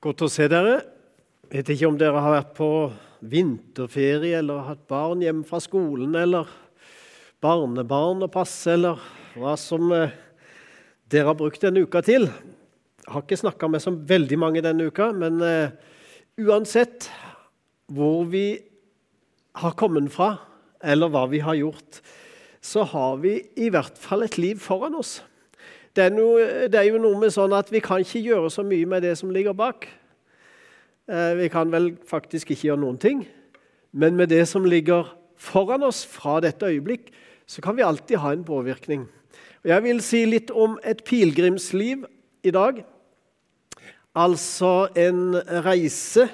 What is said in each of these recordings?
Godt å se dere. Jeg vet ikke om dere har vært på vinterferie eller hatt barn hjemme fra skolen eller barnebarn å passe, eller hva som eh, dere har brukt denne uka til. Jeg har ikke snakka med så veldig mange denne uka, men uh, uansett hvor vi har kommet fra, eller hva vi har gjort, så har vi i hvert fall et liv foran oss. Det er, noe, det er, jo noe med sånn at vi kan ikke gjøre så mye med det som ligger bak. Eh, vi kan vel faktisk ikke gjøre noen ting. Men med det som ligger foran oss fra dette øyeblikk, så kan vi alltid ha en påvirkning. Jeg vil si litt om et pilegrimsliv i dag. Altså en reise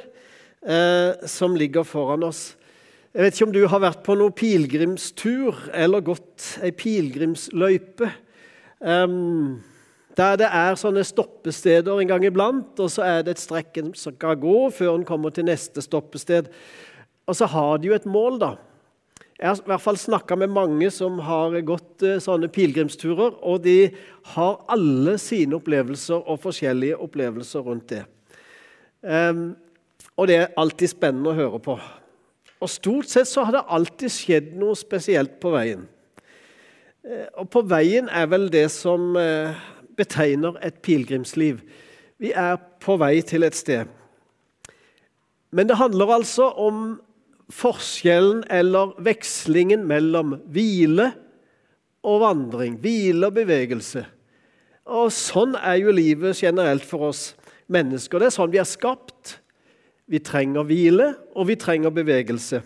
eh, som ligger foran oss. Jeg vet ikke om du har vært på noen pilegrimstur eller gått ei pilegrimsløype. Um, der det er sånne stoppesteder en gang iblant, og så er det et strekk en skal gå før en kommer til neste stoppested. Og så har de jo et mål, da. Jeg har i hvert fall snakka med mange som har gått uh, sånne pilegrimsturer, og de har alle sine opplevelser og forskjellige opplevelser rundt det. Um, og det er alltid spennende å høre på. Og stort sett så har det alltid skjedd noe spesielt på veien. Eh, og på veien er vel det som eh, betegner et pilegrimsliv. Vi er på vei til et sted. Men det handler altså om forskjellen eller vekslingen mellom hvile og vandring. Hvile og bevegelse. Og Sånn er jo livet generelt for oss mennesker. Det er sånn vi er skapt. Vi trenger hvile, og vi trenger bevegelse.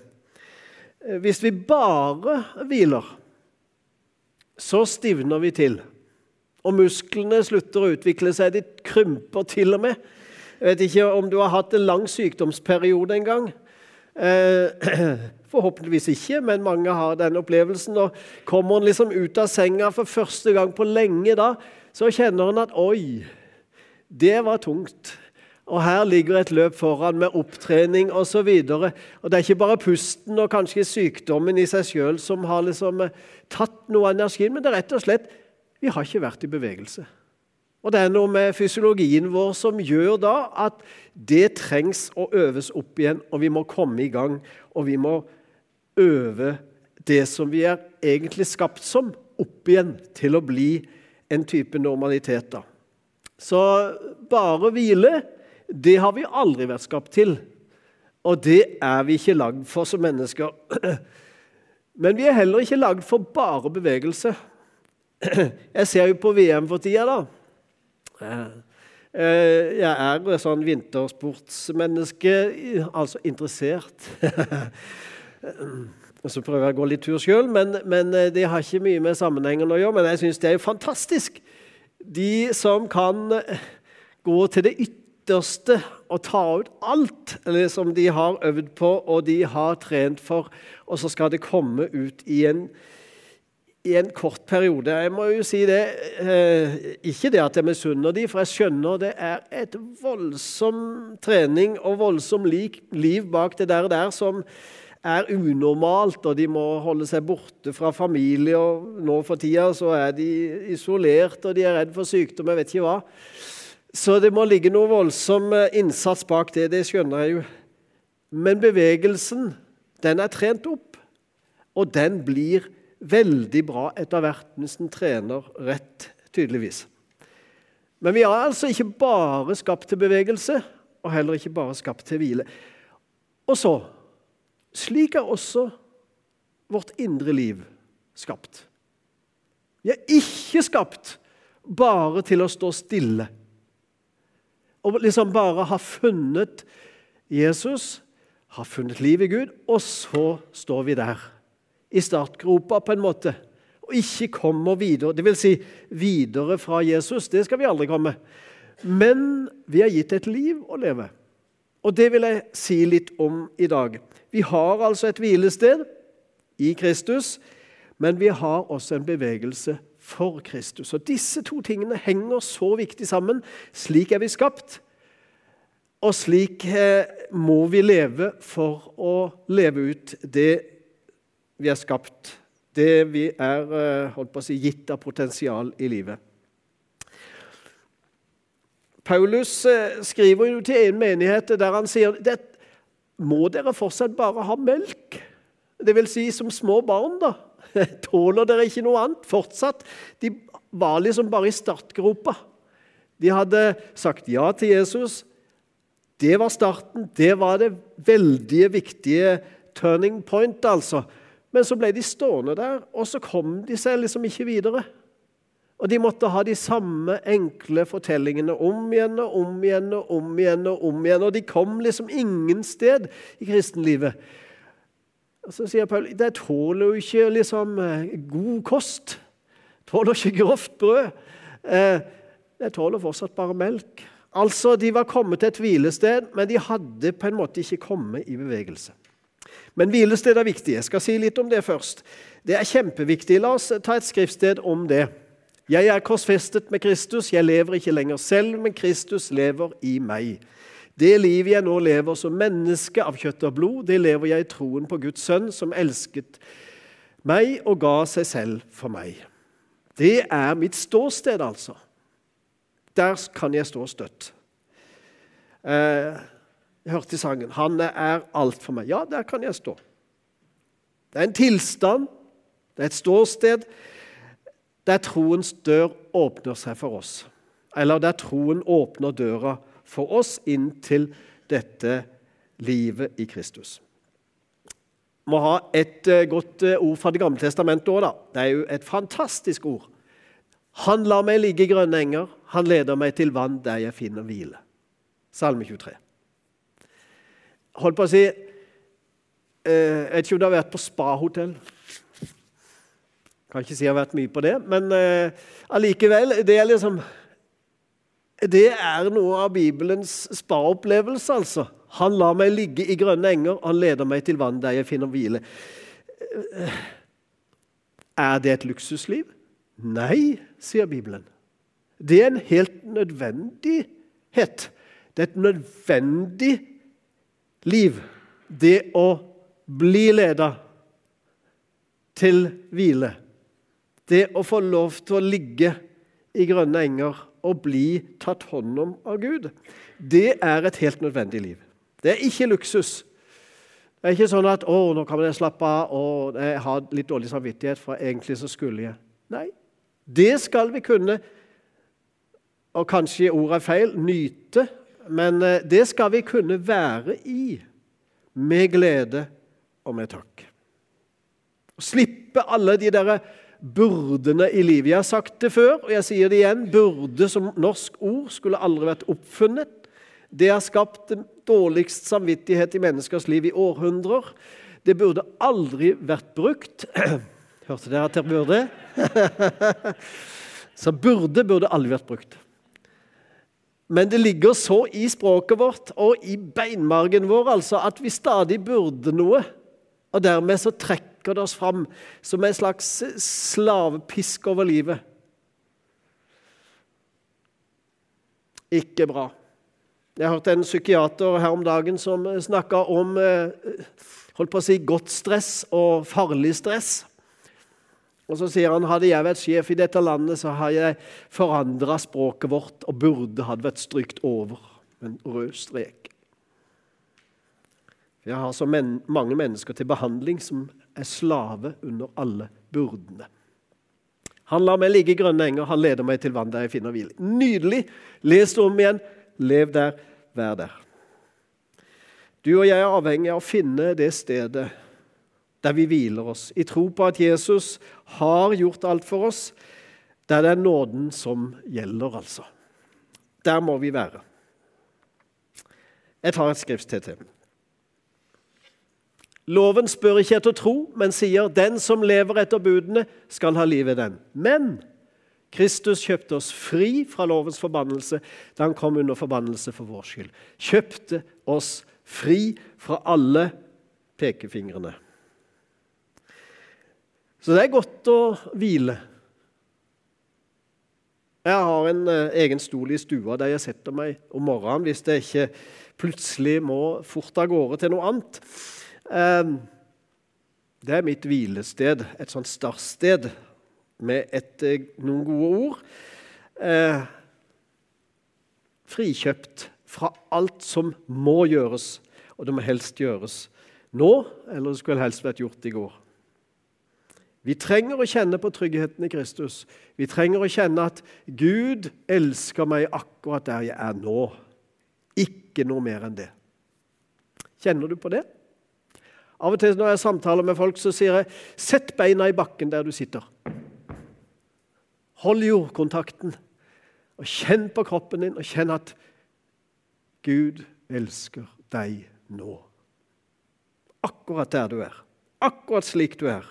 Eh, hvis vi bare hviler, så stivner vi til. Og musklene slutter å utvikle seg. De krymper til og med. Jeg vet ikke om du har hatt en lang sykdomsperiode en gang. Eh, forhåpentligvis ikke, men mange har den opplevelsen. Og kommer en liksom ut av senga for første gang på lenge da, så kjenner en at oi, det var tungt. Og her ligger et løp foran med opptrening osv. Det er ikke bare pusten og kanskje sykdommen i seg sjøl som har liksom eh, tatt noe av energien, men det er rett og slett vi har ikke vært i bevegelse. Og det er noe med fysiologien vår som gjør da at det trengs å øves opp igjen, og vi må komme i gang. Og vi må øve det som vi er egentlig skapt som, opp igjen til å bli en type normalitet. da. Så bare hvile det har vi aldri vært skapt til. Og det er vi ikke lagd for som mennesker. Men vi er heller ikke lagd for bare bevegelse. Jeg ser jo på VM for tida, da. Eh, jeg er sånn vintersportsmenneske, altså interessert. Og Så prøver jeg å gå litt tur sjøl, men, men, eh, det har ikke mye med sammenhengen å gjøre. Men jeg syns det er jo fantastisk. De som kan gå til det ytterligere ytterste og ta ut alt som de har øvd på og de har trent for, og så skal det komme ut i en, i en kort periode. Jeg må jo si det eh, Ikke det at jeg misunner de, for jeg skjønner det er et voldsom trening og voldsom liv bak det der, der som er unormalt, og de må holde seg borte fra familie. og Nå for tida så er de isolert, og de er redd for sykdom. Jeg vet ikke hva. Så det må ligge noe voldsom eh, innsats bak det. Det skjønner jeg jo. Men bevegelsen, den er trent opp. Og den blir veldig bra etter hvert hvis den trener rett, tydeligvis. Men vi er altså ikke bare skapt til bevegelse, og heller ikke bare skapt til hvile. Og så Slik er også vårt indre liv skapt. Vi er ikke skapt bare til å stå stille og liksom bare har funnet Jesus, har funnet liv i Gud, og så står vi der i startgropa på en måte og ikke kommer videre. Det vil si videre fra Jesus. Det skal vi aldri komme. Men vi er gitt et liv å leve. Og det vil jeg si litt om i dag. Vi har altså et hvilested i Kristus, men vi har også en bevegelse for Kristus. Og Disse to tingene henger så viktig sammen. Slik er vi skapt, og slik eh, må vi leve for å leve ut det vi er skapt, det vi er eh, holdt på å si, gitt av potensial i livet. Paulus eh, skriver jo til en menighet der han sier må dere fortsatt bare ha melk. Det vil si som små barn, da. Tåler dere ikke noe annet fortsatt? De var liksom bare i startgropa. De hadde sagt ja til Jesus. Det var starten. Det var det veldig viktige turning point, altså. Men så ble de stående der, og så kom de seg liksom ikke videre. Og de måtte ha de samme enkle fortellingene om igjen og om igjen og om igjen. Og om igjen, og de kom liksom ingen sted i kristenlivet. Og Så sier Paul det tåler jo ikke liksom eh, god kost. Tåler ikke grovt brød. Eh, det tåler fortsatt bare melk. Altså, De var kommet til et hvilested, men de hadde på en måte ikke kommet i bevegelse. Men hvilested er viktig. Jeg skal si litt om det først. Det er kjempeviktig. La oss ta et skriftsted om det. Jeg er korsfestet med Kristus, jeg lever ikke lenger selv, men Kristus lever i meg. Det livet jeg nå lever som menneske av kjøtt og blod, det lever jeg i troen på Guds sønn, som elsket meg og ga seg selv for meg. Det er mitt ståsted, altså. Der kan jeg stå støtt. Eh, jeg hørte i sangen 'Han er alt for meg'. Ja, der kan jeg stå. Det er en tilstand, det er et ståsted der troens dør åpner seg for oss. Eller der troen åpner døra for oss inn til dette livet i Kristus. Vi må ha et eh, godt eh, ord fra Det gamle testamentet òg. Det er jo et fantastisk ord. Han lar meg ligge i grønne enger, han leder meg til vann der jeg finner hvile. Salme 23. Hold på å si eh, Jeg vet ikke om du har vært på spahotell. Kan ikke si jeg har vært mye på det, men allikevel det er, liksom, det er noe av Bibelens spa-opplevelse, altså. Han lar meg ligge i grønne enger, han leder meg til vann der jeg finner hvile. Er det et luksusliv? Nei, sier Bibelen. Det er en helt nødvendighet. Det er et nødvendig liv, det å bli leda til hvile. Det å få lov til å ligge i grønne enger og bli tatt hånd om av Gud, det er et helt nødvendig liv. Det er ikke luksus. Det er ikke sånn at 'Å, nå kan jeg slappe av og jeg har litt dårlig samvittighet, for egentlig så skulle jeg' Nei. Det skal vi kunne, og kanskje ordet er feil, nyte, men eh, det skal vi kunne være i med glede og med takk. Slippe alle de derre burdene i livet. Jeg har sagt det før, og jeg sier det igjen. Burde som norsk ord skulle aldri vært oppfunnet. Det har skapt dårligst samvittighet i menneskers liv i århundrer. Det burde aldri vært brukt. Hørte dere at dere burde? så burde burde aldri vært brukt. Men det ligger så i språket vårt og i beinmargen vår altså, at vi stadig burde noe. Og dermed så trekker det oss fram som en slags slavepisk over livet. Ikke bra. Jeg hørte en psykiater her om dagen som snakka om eh, holdt på å si, godt stress og farlig stress. Og Så sier han hadde jeg vært sjef i dette landet, så har jeg forandra språket vårt og burde hadde vært strykt over med en rød strek. Jeg har så mange mennesker til behandling som er slave under alle burdene. Han lar meg ligge i grønne enger, han leder meg til vann der jeg finner hvile. Nydelig! Les det om igjen. Lev der, vær der. Du og jeg er avhengig av å finne det stedet der vi hviler oss, i tro på at Jesus har gjort alt for oss, der det er nåden som gjelder, altså. Der må vi være. Jeg tar et skriftsted til. Loven spør ikke etter tro, men sier 'den som lever etter budene, skal ha liv i den'. Men Kristus kjøpte oss fri fra lovens forbannelse da han kom under forbannelse for vår skyld. Kjøpte oss fri fra alle pekefingrene. Så det er godt å hvile. Jeg har en uh, egen stol i stua der jeg setter meg om morgenen hvis jeg ikke plutselig må fort av gårde til noe annet. Ehm, det er mitt hvilested, et sånt startsted med et, eh, noen gode ord. Eh, frikjøpt fra alt som må gjøres, og det må helst gjøres nå, eller det skulle helst vært gjort i går. Vi trenger å kjenne på tryggheten i Kristus. Vi trenger å kjenne at Gud elsker meg akkurat der jeg er nå. Ikke noe mer enn det. Kjenner du på det? Av og til når jeg samtaler med folk, så sier jeg 'sett beina i bakken der du sitter'. Hold jordkontakten, og kjenn på kroppen din, og kjenn at Gud elsker deg nå. Akkurat der du er. Akkurat slik du er.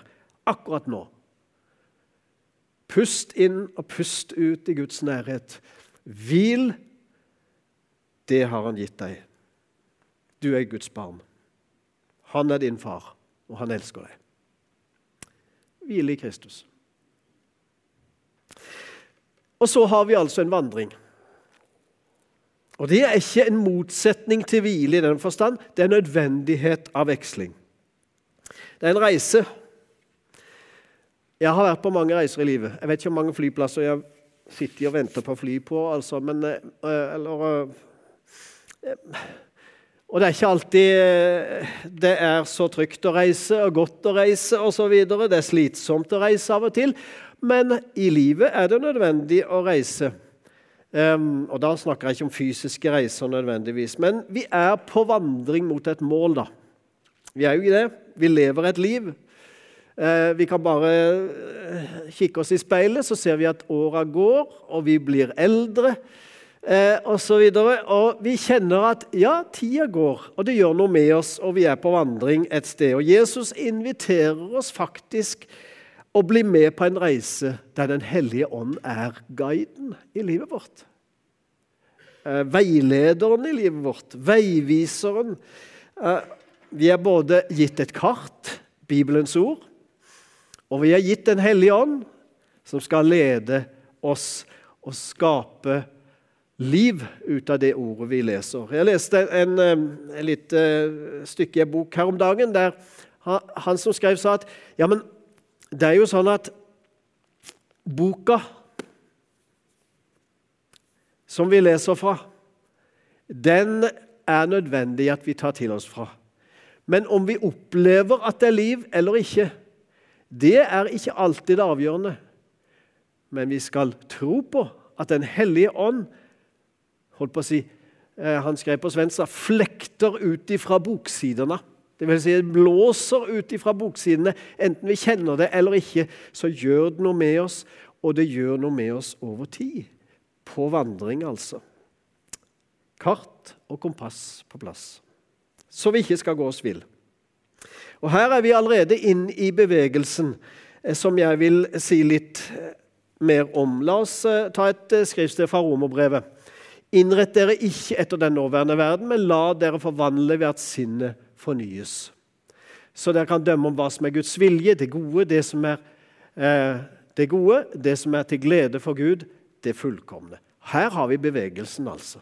Akkurat nå. Pust inn og pust ut i Guds nærhet. Hvil. Det har han gitt deg. Du er Guds barn. Han er din far, og han elsker deg. Hvile i Kristus. Og så har vi altså en vandring. Og Det er ikke en motsetning til hvile i den forstand. Det er en nødvendighet av veksling. Det er en reise. Jeg har vært på mange reiser i livet. Jeg vet ikke hvor mange flyplasser jeg sitter og venter på fly på. altså, men eh, eller, eh, og det er ikke alltid eh, det er så trygt å reise og godt å reise osv. Det er slitsomt å reise av og til, men i livet er det nødvendig å reise. Um, og Da snakker jeg ikke om fysiske reiser nødvendigvis, men vi er på vandring mot et mål. da. Vi er jo i det. Vi lever et liv. Uh, vi kan bare uh, kikke oss i speilet, så ser vi at åra går, og vi blir eldre eh, osv. Og, og vi kjenner at ja, tida går, og det gjør noe med oss, og vi er på vandring et sted. Og Jesus inviterer oss faktisk å bli med på en reise der Den hellige ånd er guiden i livet vårt. Eh, veilederen i livet vårt, veiviseren. Eh, vi er både gitt et kart, Bibelens ord, og vi er gitt Den hellige ånd, som skal lede oss og skape liv ut av det ordet vi leser. Jeg leste en, en lite stykke i en bok her om dagen der han som skrev, sa at ja, men det er jo sånn at boka som vi leser fra, den er nødvendig at vi tar til oss fra. Men om vi opplever at det er liv eller ikke, det er ikke alltid det avgjørende. Men vi skal tro på at Den hellige ånd holdt på å si, eh, Han skrev på svensk 'flekter ut ifra boksidene'. Det vil si, blåser ut ifra boksidene. Enten vi kjenner det eller ikke, så gjør det noe med oss, og det gjør noe med oss over tid. På vandring, altså. Kart og kompass på plass, så vi ikke skal gå oss vill. Og Her er vi allerede inn i bevegelsen, eh, som jeg vil si litt eh, mer om. La oss ta et skriftsted fra Romerbrevet. Innrett dere ikke etter den nåværende verden, men la dere forvandle ved at sinnet fornyes. Så dere kan dømme om hva som er Guds vilje, det gode, det som er eh, det gode, det som er til glede for Gud, det fullkomne. Her har vi bevegelsen, altså.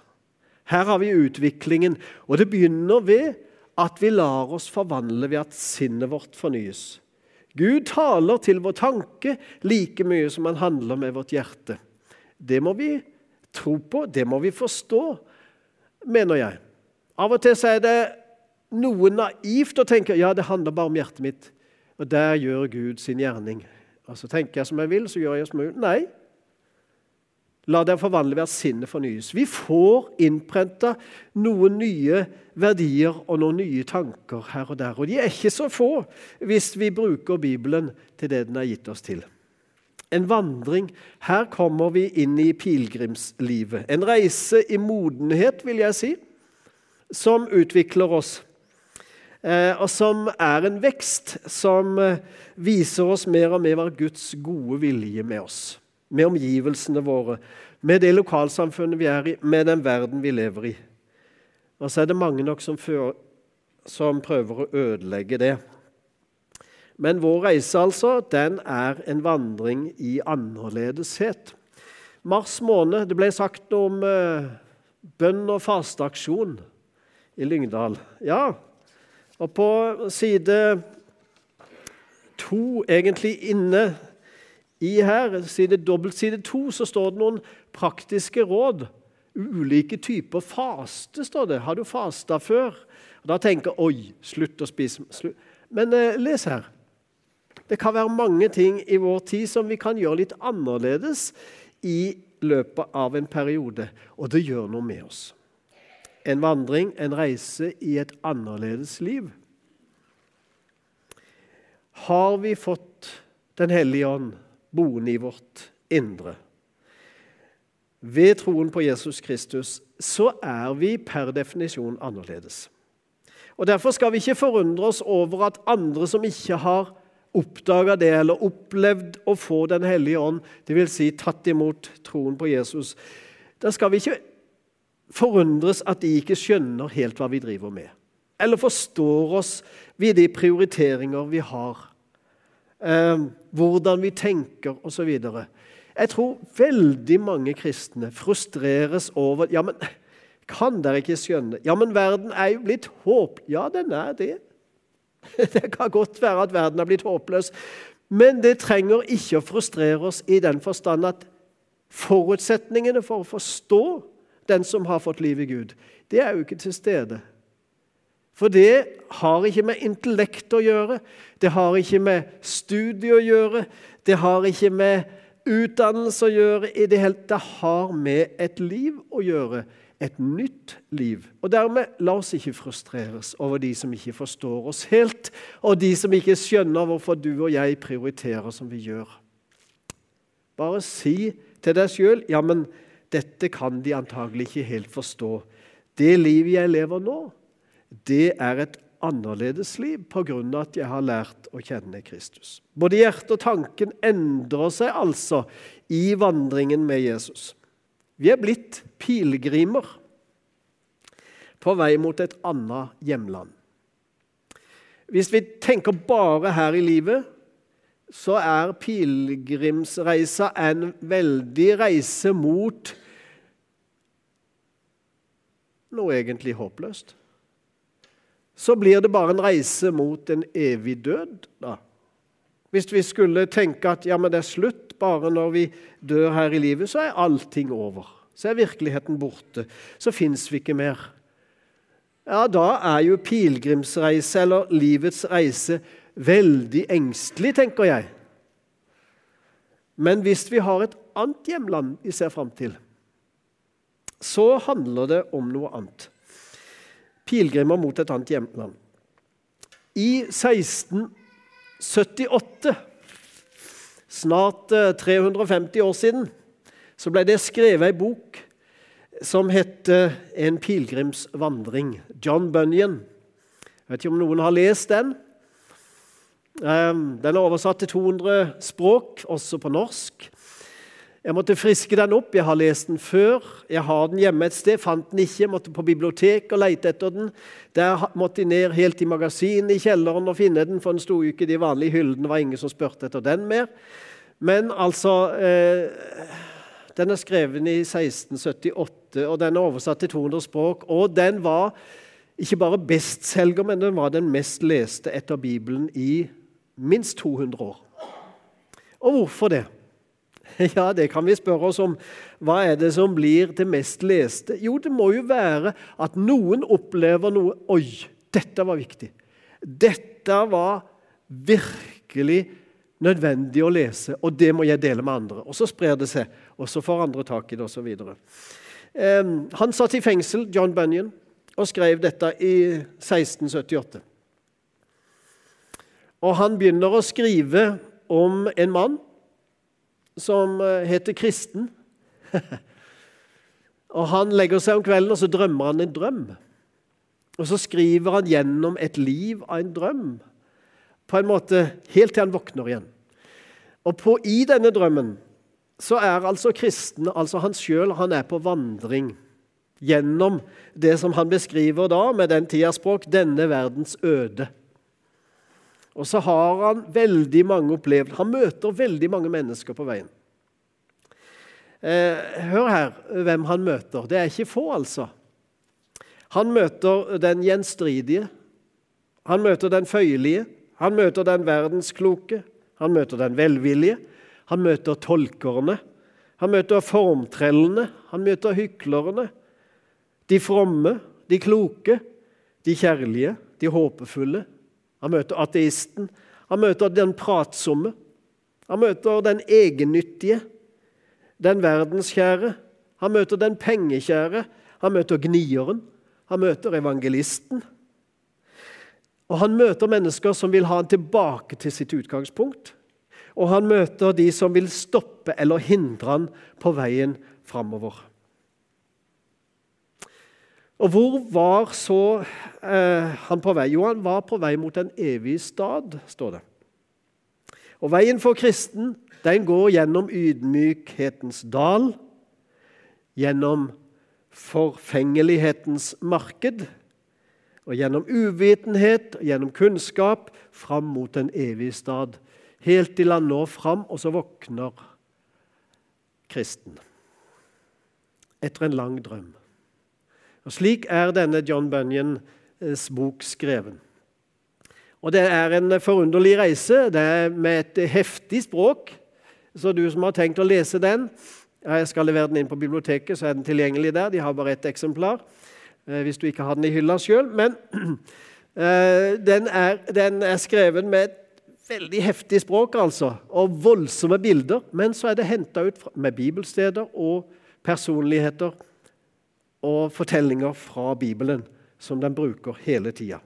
Her har vi utviklingen. Og det begynner ved at vi lar oss forvandle ved at sinnet vårt fornyes. Gud taler til vår tanke like mye som han handler med vårt hjerte. Det må vi tro på, det må vi forstå, mener jeg. Av og til er det noe naivt å tenke ja, det handler bare om hjertet mitt. Og der gjør Gud sin gjerning. Altså Tenker jeg som jeg vil, så gjør jeg som jeg vil. Nei. La deg forvandle ved at sinnet fornyes. Vi får innprenta noen nye verdier og noen nye tanker her og der. Og de er ikke så få hvis vi bruker Bibelen til det den har gitt oss til. En vandring. Her kommer vi inn i pilegrimslivet. En reise i modenhet, vil jeg si, som utvikler oss. Eh, og som er en vekst som eh, viser oss mer og mer Guds gode vilje med oss. Med omgivelsene våre, med det lokalsamfunnet vi er i, med den verden vi lever i. Og så er det mange nok som, som prøver å ødelegge det. Men vår reise altså, den er en vandring i annerledeshet. Mars måned Det ble sagt om uh, bønn og fasteaksjon i Lyngdal. Ja, og på side to, egentlig inne i her, side, dobbeltside to, så står det noen praktiske råd ulike typer faste, står det. Har du fasta før? Og da tenker Oi, slutt å spise. Slutt. Men eh, les her. Det kan være mange ting i vår tid som vi kan gjøre litt annerledes i løpet av en periode, og det gjør noe med oss. En vandring, en reise i et annerledes liv. Har vi fått Den hellige ånd boende i vårt indre? Ved troen på Jesus Kristus så er vi per definisjon annerledes. Og Derfor skal vi ikke forundre oss over at andre som ikke har oppdaga det eller opplevd å få Den hellige ånd, dvs. Si tatt imot troen på Jesus, da skal vi ikke forundres at de ikke skjønner helt hva vi driver med. Eller forstår oss ved de prioriteringer vi har, eh, hvordan vi tenker osv. Jeg tror veldig mange kristne frustreres over ja, men kan dere ikke skjønne? Ja, men verden er jo blitt håp... Ja, den er det. Det kan godt være at verden har blitt håpløs, men det trenger ikke å frustrere oss i den forstand at forutsetningene for å forstå den som har fått liv i Gud, det er jo ikke til stede. For det har ikke med intellekt å gjøre, det har ikke med studie å gjøre, det har ikke med utdannelse å gjøre. i Det hele, det har med et liv å gjøre et nytt liv. Og Dermed la oss ikke frustreres over de som ikke forstår oss helt, og de som ikke skjønner hvorfor du og jeg prioriterer som vi gjør. Bare si til deg sjøl ja, men dette kan de antagelig ikke helt forstå. Det livet jeg lever nå, det er et annerledes liv pga. at jeg har lært å kjenne Kristus. Både hjertet og tanken endrer seg altså i vandringen med Jesus. Vi er blitt pilegrimer på vei mot et annet hjemland. Hvis vi tenker bare her i livet, så er pilegrimsreisa en veldig reise mot noe egentlig håpløst. Så blir det bare en reise mot en evig død, da. Hvis vi skulle tenke at ja, men det er slutt bare når vi dør her i livet, så er allting over. Så er virkeligheten borte. Så fins vi ikke mer. Ja, da er jo pilegrimsreise, eller livets reise, veldig engstelig, tenker jeg. Men hvis vi har et annet hjemland vi ser fram til, så handler det om noe annet. Pilegrimer mot et annet hjemland. I 16 78, snart 350 eh, år siden, så ble det skrevet ei bok som het 'En pilegrimsvandring'. John Bunyan. Jeg vet ikke om noen har lest den. Ehm, den er oversatt til 200 språk, også på norsk. Jeg måtte friske den opp. Jeg har lest den før. Jeg har den hjemme et sted. Fant den ikke. Jeg måtte på biblioteket og lete etter den. Der måtte jeg ned helt i magasinet i kjelleren og finne den, for den sto ikke i de vanlige hyllene. Det var ingen som spurte etter den mer. Men altså eh, Den er skrevet i 1678, og den er oversatt til 200 språk. Og den var ikke bare bestselger, men den var den mest leste etter Bibelen i minst 200 år. Og hvorfor det? Ja, det kan vi spørre oss om. Hva er det som blir det mest leste? Jo, det må jo være at noen opplever noe Oi, dette var viktig. Dette var virkelig nødvendig å lese, og det må jeg dele med andre. Og så sprer det seg, og så får andre tak i det, osv. Han satt i fengsel, John Bunyan, og skrev dette i 1678. Og han begynner å skrive om en mann som eh, heter Kristen. og Han legger seg om kvelden og så drømmer han en drøm. Og Så skriver han gjennom et liv av en drøm, på en måte helt til han våkner igjen. Og på, I denne drømmen så er altså kristen, altså han sjøl, på vandring gjennom det som han beskriver da, med den tidas språk, denne verdens øde. Og så har han veldig mange opplevelser. Han møter veldig mange mennesker på veien. Eh, hør her hvem han møter. Det er ikke få, altså. Han møter den gjenstridige. Han møter den føyelige. Han møter den verdenskloke. Han møter den velvillige. Han møter tolkerne. Han møter formtrellene, han møter hyklerne. De fromme, de kloke, de kjærlige, de håpefulle. Han møter ateisten. Han møter den pratsomme. Han møter den egennyttige, den verdenskjære. Han møter den pengekjære. Han møter gnieren. Han møter evangelisten. Og han møter mennesker som vil ha han tilbake til sitt utgangspunkt. Og han møter de som vil stoppe eller hindre han på veien framover. Og hvor var så eh, han på vei? Jo, han var på vei mot en evig stad, står det. Og Veien for kristen den går gjennom ydmykhetens dal, gjennom forfengelighetens marked, og gjennom uvitenhet og gjennom kunnskap fram mot en evig stad. Helt til han når fram, og så våkner kristen. Etter en lang drøm. Og Slik er denne John Bunyans bok skreven. Og Det er en forunderlig reise. Det er med et heftig språk. Så du som har tenkt å lese den Jeg skal levere den inn på biblioteket, så er den tilgjengelig der. De har bare ett eksemplar eh, hvis du ikke har den i hylla sjøl. Men eh, den er, den er skrevet med et veldig heftig språk altså, og voldsomme bilder. Men så er det henta ut med bibelsteder og personligheter og fortellinger fra Bibelen, som den bruker hele tida.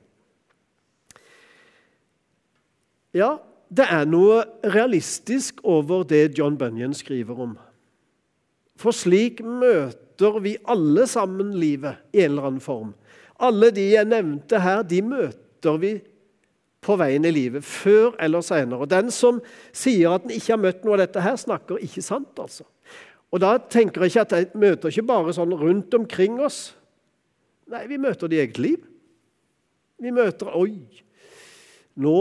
Ja, det er noe realistisk over det John Bunyan skriver om. For slik møter vi alle sammen livet i en eller annen form. Alle de jeg nevnte her, de møter vi på veien i livet, før eller senere. Og Den som sier at den ikke har møtt noe av dette, her, snakker ikke sant. altså. Og Da tenker jeg ikke at jeg møter ikke bare sånn rundt omkring oss. Nei, vi møter det i eget liv. Vi møter Oi, nå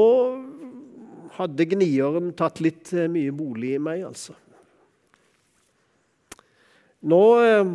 hadde gnieren tatt litt eh, mye bolig i meg, altså. Nå eh,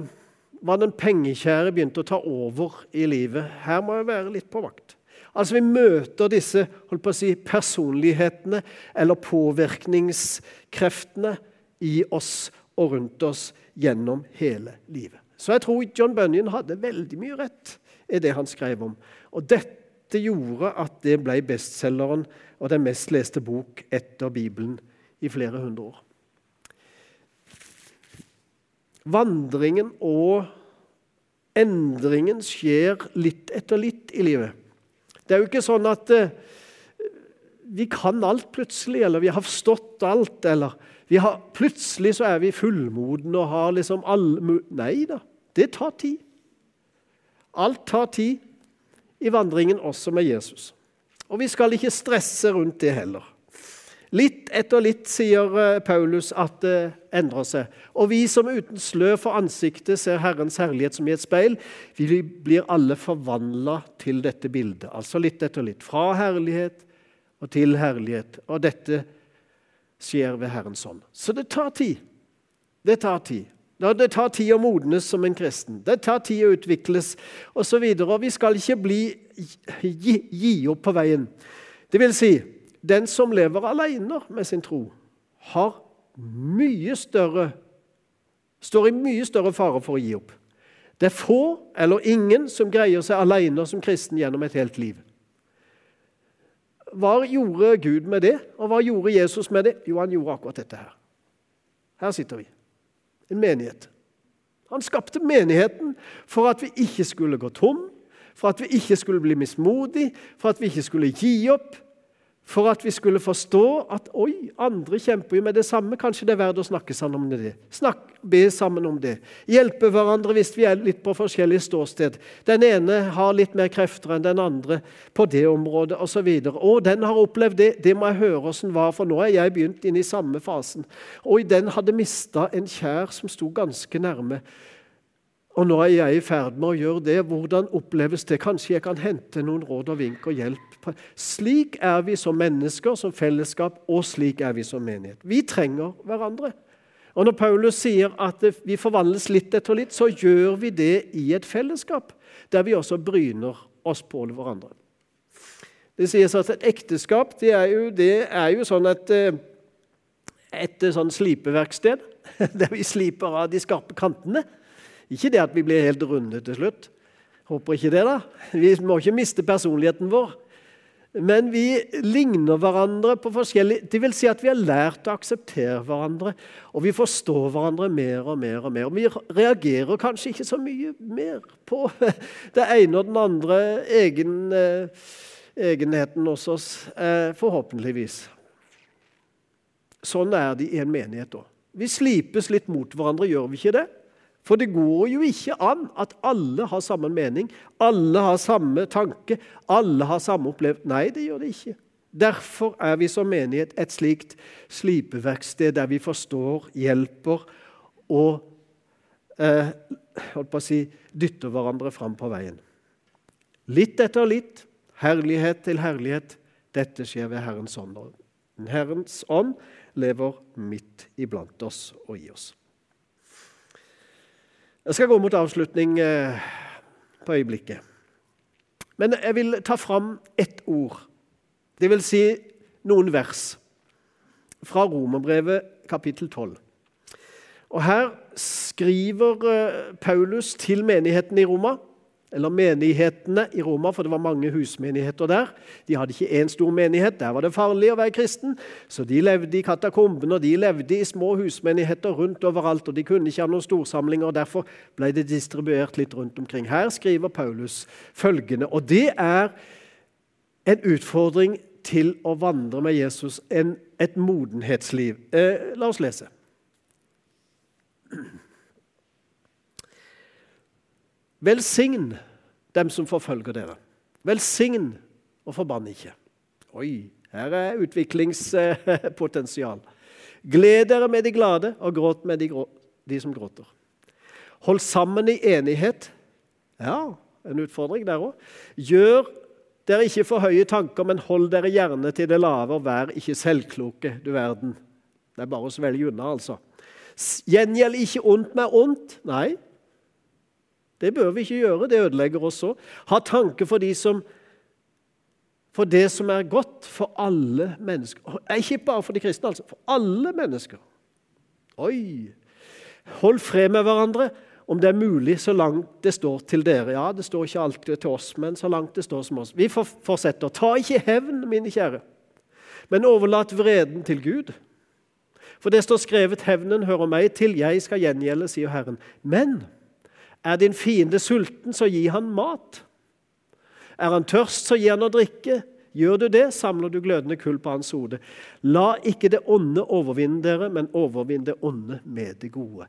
var den pengekjære begynt å ta over i livet. Her må jeg være litt på vakt. Altså Vi møter disse holdt på å si, personlighetene eller påvirkningskreftene i oss og rundt oss gjennom hele livet. Så jeg tror John Bunyan hadde veldig mye rett i det han skrev om. Og dette gjorde at det ble bestselgeren og den mest leste bok etter Bibelen i flere hundre år. Vandringen og endringen skjer litt etter litt i livet. Det er jo ikke sånn at uh, vi kan alt plutselig, eller vi har forstått alt, eller har, plutselig så er vi fullmodne og har liksom all Nei da, det tar tid. Alt tar tid i vandringen også med Jesus. Og vi skal ikke stresse rundt det heller. Litt etter litt sier eh, Paulus at det endrer seg. Og vi som uten slør for ansiktet ser Herrens herlighet som i et speil, vi blir alle forvandla til dette bildet. Altså litt etter litt. Fra herlighet og til herlighet. Og dette skjer ved Herrens ånd. Så det tar tid. Det tar tid. Det tar tid å modnes som en kristen. Det tar tid å utvikles osv. Vi skal ikke bli, gi, gi opp på veien. Det vil si, den som lever alene med sin tro, har mye større står i mye større fare for å gi opp. Det er få eller ingen som greier seg alene som kristen gjennom et helt liv. Hva gjorde Gud med det, og hva gjorde Jesus med det? Jo, han gjorde akkurat dette her. Her sitter vi en menighet. Han skapte menigheten for at vi ikke skulle gå tom, for at vi ikke skulle bli mismodige, for at vi ikke skulle gi opp, for at vi skulle forstå at oi, andre kjemper jo med det samme. Kanskje det er verdt å snakke sammen om det. Snakk, be sammen om det. Hjelpe hverandre hvis vi er litt på forskjellig ståsted. Den ene har litt mer krefter enn den andre på det området osv. Og den har opplevd det. Det må jeg høre åssen var, for nå er jeg begynt inn i samme fasen. Oi, den hadde mista en kjær som sto ganske nærme. Og nå er jeg i ferd med å gjøre det. Hvordan oppleves det? Kanskje jeg kan hente noen råd og vink og hjelp. Slik er vi som mennesker, som fellesskap, og slik er vi som menighet. Vi trenger hverandre. Og Når Paulus sier at vi forvandles litt etter litt, så gjør vi det i et fellesskap, der vi også bryner oss på hverandre. Det sies at et ekteskap det er jo, det er jo sånn et, et sånn slipeverksted. Der vi sliper av de skarpe kantene. Ikke det at vi blir helt runde til slutt. Håper ikke det, da. Vi må ikke miste personligheten vår. Men vi ligner hverandre på forskjellig Det vil si at vi har lært å akseptere hverandre, og vi forstår hverandre mer og mer og mer. Og Vi reagerer kanskje ikke så mye mer på det ene og den andre egen, eh, egenheten hos oss, eh, forhåpentligvis. Sånn er det i en menighet òg. Vi slipes litt mot hverandre, gjør vi ikke det? For det går jo ikke an at alle har samme mening, alle har samme tanke, alle har samme opplevelse. Nei, det gjør det ikke. Derfor er vi som menighet et slikt slipeverksted der vi forstår, hjelper og eh, holdt på å si, dytter hverandre fram på veien. Litt etter litt, herlighet til herlighet. Dette skjer ved Herrens ånd. Herrens ånd lever midt iblant oss og i oss. Jeg skal gå mot avslutning eh, på øyeblikket. Men jeg vil ta fram ett ord, det vil si noen vers, fra Romerbrevet kapittel 12. Og Her skriver eh, Paulus til menigheten i Roma eller menighetene i Roma, for det var mange husmenigheter der. De hadde ikke én stor menighet, der var det farlig å være kristen. Så de levde i katakombene, og de levde i små husmenigheter rundt overalt. og De kunne ikke ha noen storsamlinger, og derfor ble det distribuert litt rundt omkring. Her skriver Paulus følgende, og det er en utfordring til å vandre med Jesus, en, et modenhetsliv. Eh, la oss lese. Velsign dem som forfølger dere. Velsign og forbann ikke. Oi, her er utviklingspotensial. Gled dere med de glade, og gråt med de, de som gråter. Hold sammen i enighet. Ja, en utfordring der òg. Gjør dere ikke for høye tanker, men hold dere gjerne til det lave, og vær ikke selvkloke, du verden. Det er bare å svelge unna, altså. Gjengjeld ikke ondt med ondt. Nei, det bør vi ikke gjøre. Det ødelegger oss òg. Ha tanke for, de som, for det som er godt for alle mennesker. Ikke bare for de kristne, altså. For alle mennesker. Oi! Hold fred med hverandre om det er mulig, så langt det står til dere. Ja, det står ikke alltid til oss, men så langt det står som oss. Vi fortsetter. Ta ikke hevn, mine kjære, men overlat vreden til Gud. For det står skrevet 'Hevnen hører meg til, jeg skal gjengjelde', sier Herren. Men er din fiende sulten, så gi han mat. Er han tørst, så gi han å drikke. Gjør du det, samler du glødende kull på hans hode. La ikke det onde overvinne dere, men overvinn det onde med det gode.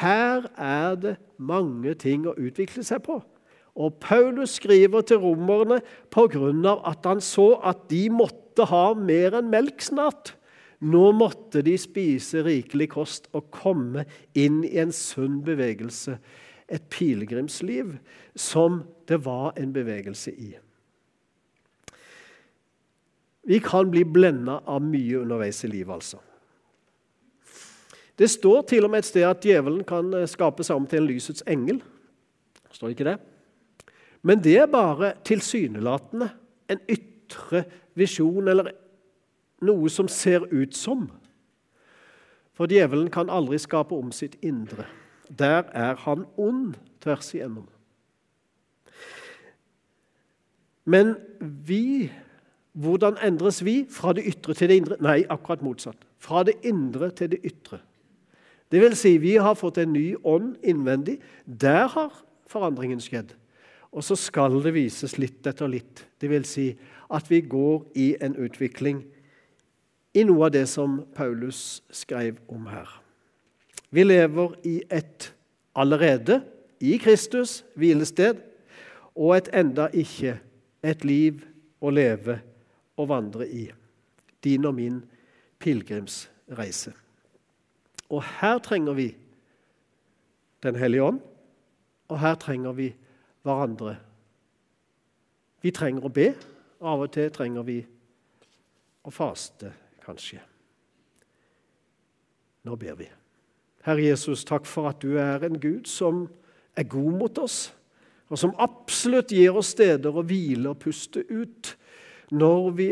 Her er det mange ting å utvikle seg på. Og Paulus skriver til romerne pga. at han så at de måtte ha mer enn melk snart. Nå måtte de spise rikelig kost og komme inn i en sunn bevegelse et pilegrimsliv som det var en bevegelse i. Vi kan bli blenda av mye underveis i livet, altså. Det står til og med et sted at djevelen kan eh, skape seg om til en lysets engel. Står ikke det? Men det er bare tilsynelatende en ytre visjon eller noe som ser ut som. For djevelen kan aldri skape om sitt indre. Der er han ond tvers igjennom. Men vi Hvordan endres vi fra det ytre til det indre? Nei, akkurat motsatt. Fra det indre til det ytre. Det vil si, vi har fått en ny ånd innvendig. Der har forandringen skjedd. Og så skal det vises litt etter litt. Det vil si at vi går i en utvikling i noe av det som Paulus skrev om her. Vi lever i et allerede i Kristus hvilested og et enda ikke et liv å leve og vandre i. Din og min pilegrimsreise. Og her trenger vi Den hellige ånd, og her trenger vi hverandre. Vi trenger å be. Av og til trenger vi å faste, kanskje. Nå ber vi. Herre Jesus, takk for at du er en Gud som er god mot oss, og som absolutt gir oss steder å hvile og puste ut når vi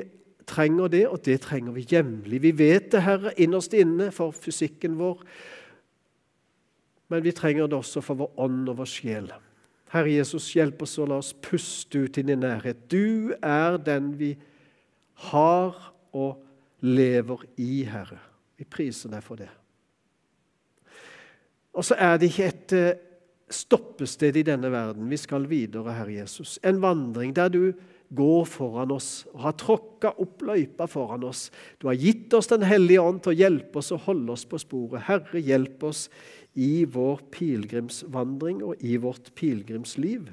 trenger det, og det trenger vi jevnlig. Vi vet det, Herre, innerst inne for fysikken vår men vi trenger det også for vår ånd og vår sjel. Herre Jesus, hjelp oss å la oss puste ut i din nærhet. Du er den vi har og lever i, Herre. Vi priser deg for det. Og så er det ikke et eh, stoppested i denne verden. Vi skal videre, Herre Jesus. En vandring der du går foran oss og har tråkka opp løypa foran oss. Du har gitt oss Den hellige ånd til å hjelpe oss og holde oss på sporet. Herre, hjelp oss i vår pilegrimsvandring og i vårt pilegrimsliv.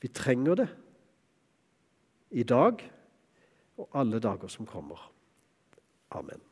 Vi trenger det i dag og alle dager som kommer. Amen.